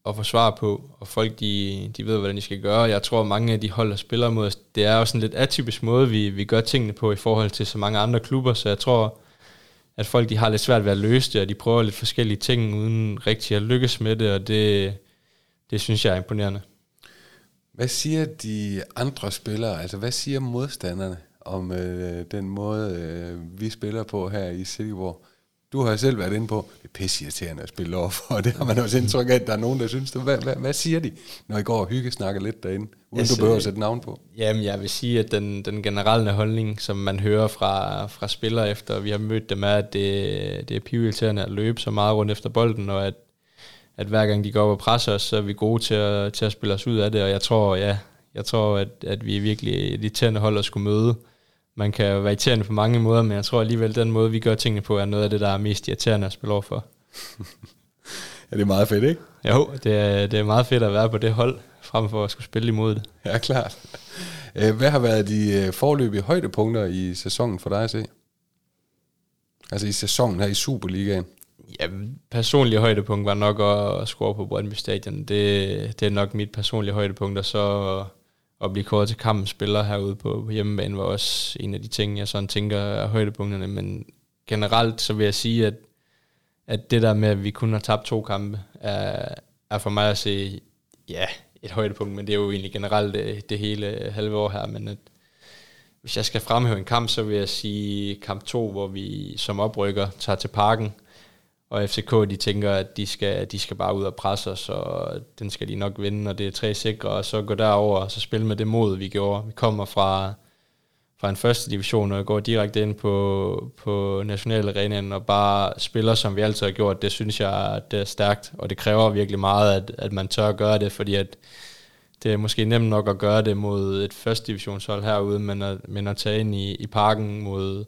at svar på, og folk de, de ved, hvordan de skal gøre. Jeg tror, mange af de hold, der spiller mod os, det er også en lidt atypisk måde, vi, vi gør tingene på i forhold til så mange andre klubber, så jeg tror, at folk de har lidt svært ved at løse det, og de prøver lidt forskellige ting, uden rigtig at lykkes med det, og det, det synes jeg er imponerende. Hvad siger de andre spillere, altså hvad siger modstanderne om øh, den måde, øh, vi spiller på her i Silkeborg? Du har selv været inde på, det er pisseirriterende at spille over for, og det har man også indtryk af, at der er nogen, der synes det. Hvad, hvad, hvad siger de, når I går og hygge snakker lidt derinde, uden altså, du behøver at sætte navn på? Jamen, jeg vil sige, at den, den generelle holdning, som man hører fra, fra spillere efter, vi har mødt dem, er, at det, det er pivirriterende at løbe så meget rundt efter bolden, og at, at hver gang de går op og presser os, så er vi gode til at, til at spille os ud af det, og jeg tror, ja, jeg tror, at, at vi er virkelig et irriterende hold at skulle møde man kan være irriterende på mange måder, men jeg tror alligevel, den måde, vi gør tingene på, er noget af det, der er mest irriterende at spille over for. <laughs> ja, det er meget fedt, ikke? Jo, det er, det er meget fedt at være på det hold, frem for at skulle spille imod det. Ja, klart. Hvad har været de øh, forløbige højdepunkter i sæsonen for dig at se? Altså i sæsonen her i Superligaen? Ja, personlige højdepunkt var nok at score på Brøndby Stadion. Det, det er nok mit personlige højdepunkt, og så at blive kåret til kampens spiller herude på, på hjemmebane var også en af de ting, jeg sådan tænker er højdepunkterne. Men generelt så vil jeg sige, at, at det der med, at vi kun har tabt to kampe, er, er for mig at se, ja, et højdepunkt, men det er jo egentlig generelt det, det hele halve år her, men at, hvis jeg skal fremhæve en kamp, så vil jeg sige kamp 2, hvor vi som oprykker tager til parken, og FCK, de tænker, at de skal, de skal bare ud og presse os, og den skal de nok vinde, og det er tre sikre, og så gå derover og så spille med det mod, vi gjorde. Vi kommer fra, fra en første division, og går direkte ind på, på nationalarenaen, og bare spiller, som vi altid har gjort. Det synes jeg, det er stærkt, og det kræver virkelig meget, at, at man tør at gøre det, fordi at det er måske nemt nok at gøre det mod et første divisionshold herude, men at, men at tage ind i, i parken mod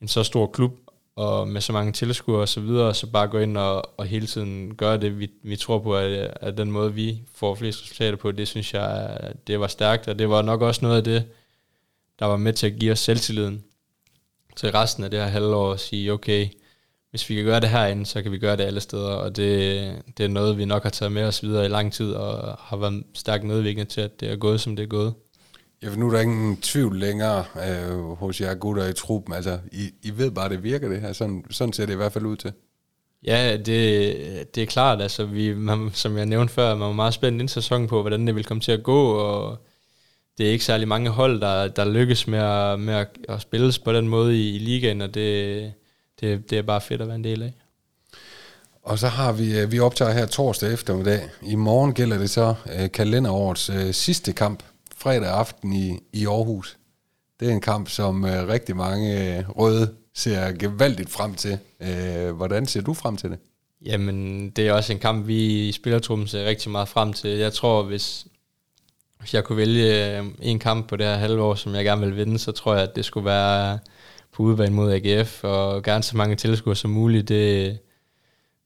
en så stor klub, og med så mange tilskuere og så videre, så bare gå ind og, og hele tiden gøre det, vi, vi tror på, at, at den måde, vi får flest resultater på, det synes jeg, det var stærkt, og det var nok også noget af det, der var med til at give os selvtilliden til resten af det her halvår og sige, okay, hvis vi kan gøre det herinde, så kan vi gøre det alle steder, og det, det er noget, vi nok har taget med os videre i lang tid, og har været stærkt medvirkende til, at det er gået, som det er gået. Ja, for nu er der ingen tvivl længere øh, hos jer gutter i truppen. Altså, I, I ved bare, det virker det her. Sådan, sådan ser det i hvert fald ud til. Ja, det, det er klart. Altså, vi, man, som jeg nævnte før, man var meget spændt ind sæsonen på, hvordan det vil komme til at gå, og det er ikke særlig mange hold, der, der lykkes med at, med at, at spilles på den måde i, i ligaen, og det, det, det er bare fedt at være en del af. Og så har vi, øh, vi optager her torsdag eftermiddag. I morgen gælder det så uh, kalenderårets uh, sidste kamp fredag aften i, i Aarhus. Det er en kamp, som øh, rigtig mange øh, røde ser gevaldigt frem til. Øh, hvordan ser du frem til det? Jamen, det er også en kamp, vi i spillertruppen ser rigtig meget frem til. Jeg tror, hvis, hvis jeg kunne vælge øh, en kamp på det her halve år, som jeg gerne vil vinde, så tror jeg, at det skulle være på udebane mod AGF, og gerne så mange tilskuere som muligt. Det,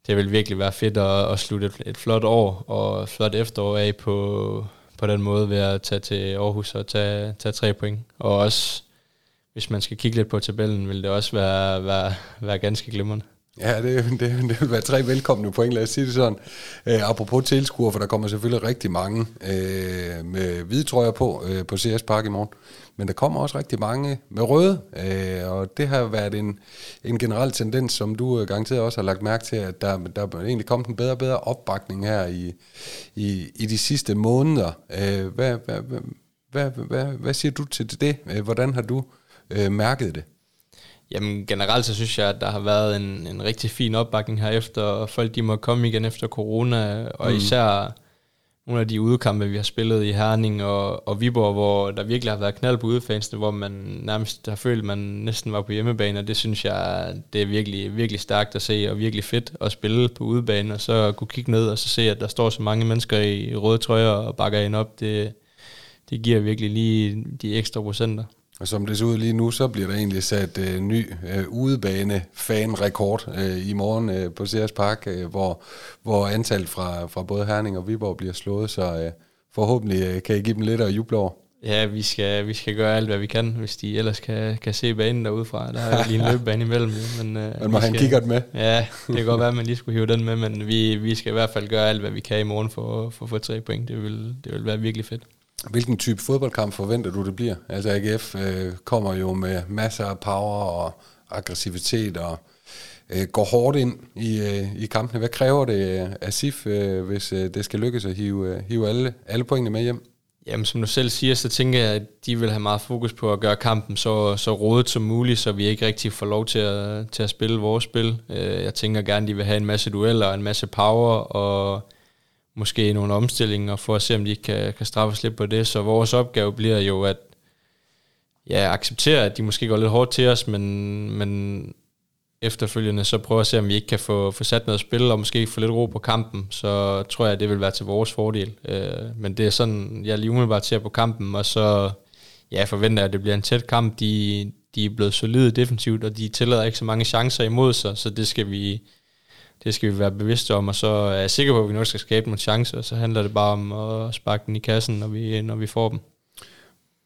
det vil virkelig være fedt at, at slutte et, et flot år og et flot efterår af på, på den måde ved at tage til Aarhus og tage, tage tre point. Og også, hvis man skal kigge lidt på tabellen, vil det også være, være, være ganske glimrende. Ja, det, <laughs> det, det vil være tre velkomne point, lad os sige det sådan. Øh, apropos tilskuere, for der kommer selvfølgelig rigtig mange øh, med hvide trøjer på øh, på CS Park i morgen. Men der kommer også rigtig mange med røde, uh, og det har været en, en generel tendens, som du garanteret også har lagt mærke til, at der, der er egentlig kommet en bedre og bedre opbakning her i, i, i de sidste måneder. Uh, hvad, hvad, hvad, hvad, hvad, hvad siger du til det? Uh, hvordan har du uh, mærket det? Jamen generelt så synes jeg, at der har været en, en rigtig fin opbakning her efter, og folk de må komme igen efter corona, og mm. især nogle af de udekampe, vi har spillet i Herning og, og Viborg, hvor der virkelig har været knald på udefansene, hvor man nærmest har følt, at man næsten var på hjemmebane, og det synes jeg, det er virkelig, virkelig stærkt at se, og virkelig fedt at spille på udebane, og så kunne kigge ned og så se, at der står så mange mennesker i røde trøjer og bakker en op, det, det giver virkelig lige de ekstra procenter. Og som det ser ud lige nu, så bliver der egentlig sat øh, ny øh, udebane-fan-rekord øh, i morgen øh, på Sears Park, øh, hvor, hvor antallet fra, fra både Herning og Viborg bliver slået, så øh, forhåbentlig øh, kan I give dem lidt at juble over. Ja, vi skal, vi skal gøre alt, hvad vi kan, hvis de ellers kan, kan se banen derudefra. Der er lige en <laughs> løbebane imellem. Men, øh, man må have en kikkert med. Ja, det kan godt være, at <laughs> man lige skulle hive den med, men vi, vi skal i hvert fald gøre alt, hvad vi kan i morgen for, for at få tre point. Det vil, det vil være virkelig fedt. Hvilken type fodboldkamp forventer du, det bliver? Altså AGF øh, kommer jo med masser af power og aggressivitet og øh, går hårdt ind i, øh, i kampene. Hvad kræver det af SIF, øh, hvis øh, det skal lykkes at hive, øh, hive alle, alle pointene med hjem? Jamen, som du selv siger, så tænker jeg, at de vil have meget fokus på at gøre kampen så, så rodet som muligt, så vi ikke rigtig får lov til at, til at spille vores spil. Øh, jeg tænker gerne, at de vil have en masse dueller, en masse power, og måske nogle omstillinger, for at se, om de kan, kan straffe os lidt på det. Så vores opgave bliver jo at ja, acceptere, at de måske går lidt hårdt til os, men, men efterfølgende så prøve at se, om vi ikke kan få, få sat noget spil, og måske få lidt ro på kampen, så tror jeg, at det vil være til vores fordel. Øh, men det er sådan, jeg lige umiddelbart ser på kampen, og så ja, forventer jeg, at det bliver en tæt kamp. De, de er blevet solide defensivt, og de tillader ikke så mange chancer imod sig, så det skal vi, det skal vi være bevidste om, og så er jeg sikker på, at vi nok skal skabe nogle chancer, og så handler det bare om at sparke den i kassen, når vi, når vi får dem.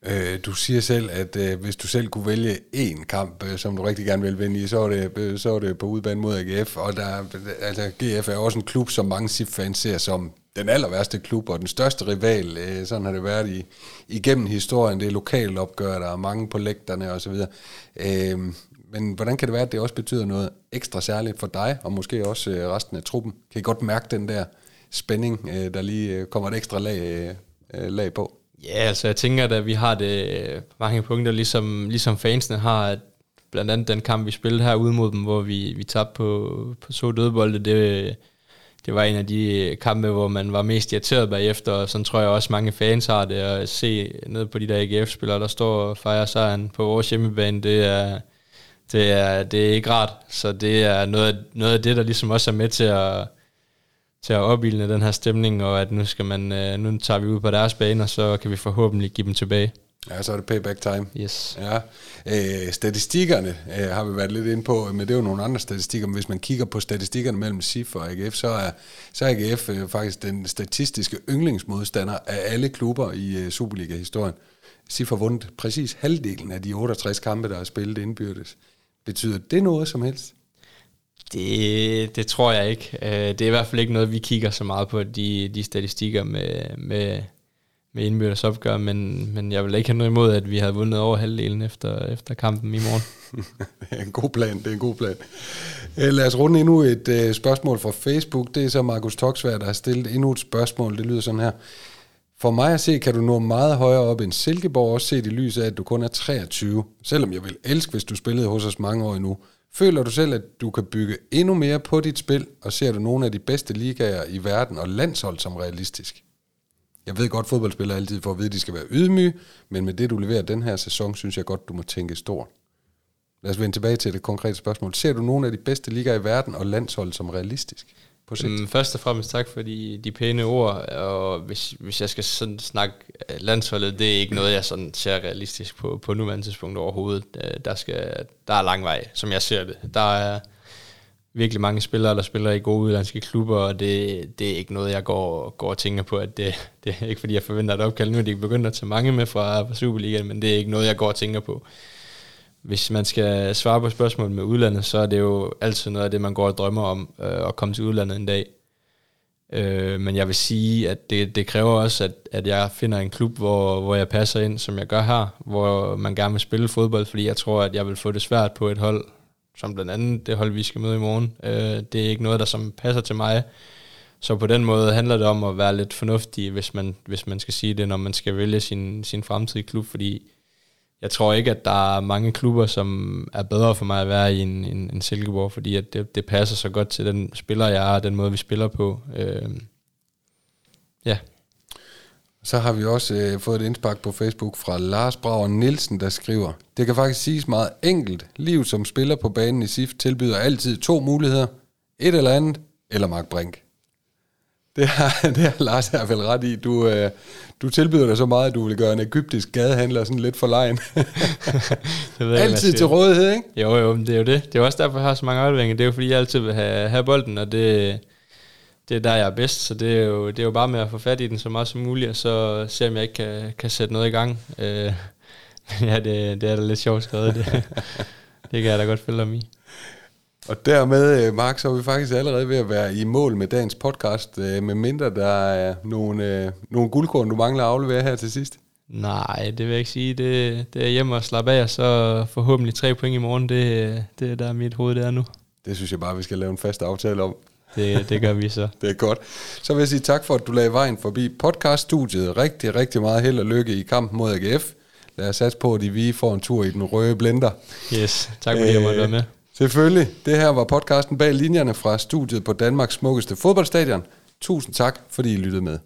Øh, du siger selv, at øh, hvis du selv kunne vælge én kamp, øh, som du rigtig gerne vil vinde i, så er det, øh, så er det på udbanen mod AGF. Og der, altså, GF er også en klub, som mange SIF-fans ser som den aller værste klub og den største rival. Øh, sådan har det været i, igennem historien. Det er lokale opgør, der er mange på lægterne osv. Øh, men hvordan kan det være, at det også betyder noget ekstra særligt for dig, og måske også øh, resten af truppen? Kan I godt mærke den der spænding, øh, der lige øh, kommer et ekstra lag, øh, øh lag på? Ja, altså jeg tænker, at øh, vi har det øh, mange punkter, ligesom, ligesom fansene har, at blandt andet den kamp, vi spillede her ude mod dem, hvor vi, vi tabte på, på så dødbolde, det, det var en af de øh, kampe, hvor man var mest irriteret bagefter, og sådan tror jeg også mange fans har det, at se ned på de der AGF-spillere, der står og fejrer sejren på vores hjemmebane, det er, det er, det er ikke rart, så det er noget af, noget af det, der ligesom også er med til at, til at opildne den her stemning, og at nu, skal man, øh, nu tager vi ud på deres bane, og så kan vi forhåbentlig give dem tilbage. Ja, så er det payback time. Yes. Ja. Øh, statistikkerne øh, har vi været lidt inde på, men det er jo nogle andre statistikker. Men hvis man kigger på statistikkerne mellem SIF og AGF, så er, så er AGF øh, faktisk den statistiske yndlingsmodstander af alle klubber i øh, Superliga-historien. SIF har vundet præcis halvdelen af de 68 kampe, der er spillet indbyrdes. Betyder det noget som helst? Det, det tror jeg ikke. Øh, det er i hvert fald ikke noget, vi kigger så meget på, de, de statistikker med, med, med indbyrdes opgør, men, men jeg vil ikke have noget imod, at vi havde vundet over halvdelen efter, efter kampen i morgen. <laughs> det er en god plan, det er en god plan. Øh, lad os runde endnu et uh, spørgsmål fra Facebook. Det er så Markus Toksvær, der har stillet endnu et spørgsmål. Det lyder sådan her. For mig at se, kan du nå meget højere op end Silkeborg, også set i lyset af, at du kun er 23. Selvom jeg vil elske, hvis du spillede hos os mange år endnu. Føler du selv, at du kan bygge endnu mere på dit spil, og ser du nogle af de bedste ligaer i verden og landshold som realistisk? Jeg ved godt, at fodboldspillere altid får at vide, at de skal være ydmyge, men med det, du leverer den her sæson, synes jeg godt, du må tænke stort. Lad os vende tilbage til det konkrete spørgsmål. Ser du nogle af de bedste ligaer i verden og landshold som realistisk? På sigt? Um, først og fremmest tak for de, de pæne ord, og hvis, hvis jeg skal sådan snakke øh, landsholdet, det er ikke noget, jeg sådan ser realistisk på, på nuværende tidspunkt overhovedet. Øh, der, skal, der er lang vej, som jeg ser det. Der er virkelig mange spillere, der spiller i gode udlandske klubber, og det, det er ikke noget, jeg går, går og tænker på, at det, det er ikke fordi, jeg forventer et opkald nu, at de begynder at tage mange med fra, fra Superligaen, men det er ikke noget, jeg går og tænker på hvis man skal svare på spørgsmål med udlandet, så er det jo altid noget af det, man går og drømmer om, øh, at komme til udlandet en dag. Øh, men jeg vil sige, at det, det kræver også, at, at jeg finder en klub, hvor, hvor jeg passer ind, som jeg gør her, hvor man gerne vil spille fodbold, fordi jeg tror, at jeg vil få det svært på et hold, som blandt andet det hold, vi skal møde i morgen. Øh, det er ikke noget, der som passer til mig. Så på den måde handler det om at være lidt fornuftig, hvis man, hvis man skal sige det, når man skal vælge sin, sin fremtidige klub, fordi jeg tror ikke, at der er mange klubber, som er bedre for mig at være i en, en, en Silkeborg, fordi at det, det passer så godt til den spiller, jeg er, og den måde, vi spiller på. Øh, ja. Så har vi også øh, fået et indspark på Facebook fra Lars Brauer Nielsen, der skriver, Det kan faktisk siges meget enkelt. Liv som spiller på banen i SIF tilbyder altid to muligheder. Et eller andet, eller Mark Brink. <laughs> Det har, det har Lars her vel ret i. Du, øh, du tilbyder dig så meget, at du vil gøre en egyptisk gadehandler sådan lidt for lejen. <laughs> det ved altid til rådighed, ikke? Jo, jo, det er jo det. Det er også derfor, jeg har så mange afleveringer. Det er jo fordi, jeg altid vil have, have bolden, og det, det er der, jeg er bedst. Så det er, jo, det er jo bare med at få fat i den så meget som muligt, og så se, om jeg ikke kan, kan sætte noget i gang. Øh, <laughs> ja, det, det er da lidt sjovt skrevet. Det, det kan jeg da godt følge om i. Og dermed, øh, Mark, så er vi faktisk allerede ved at være i mål med dagens podcast, øh, med mindre der er nogle, øh, nogle guldkorn, du mangler at aflevere her til sidst. Nej, det vil jeg ikke sige. Det, det er hjemme og slappe af, og så forhåbentlig tre point i morgen. Det, det er der mit hoved der nu. Det synes jeg bare, vi skal lave en fast aftale om. Det, det gør vi så. <laughs> det er godt. Så vil jeg sige tak for, at du lagde vejen forbi podcaststudiet. Rigtig, rigtig meget held og lykke i kampen mod AGF. Lad os satse på, at vi får en tur i den røde blender. Yes, tak fordi øh, jeg måtte være med. Selvfølgelig. Det her var podcasten bag linjerne fra studiet på Danmarks smukkeste fodboldstadion. Tusind tak, fordi I lyttede med.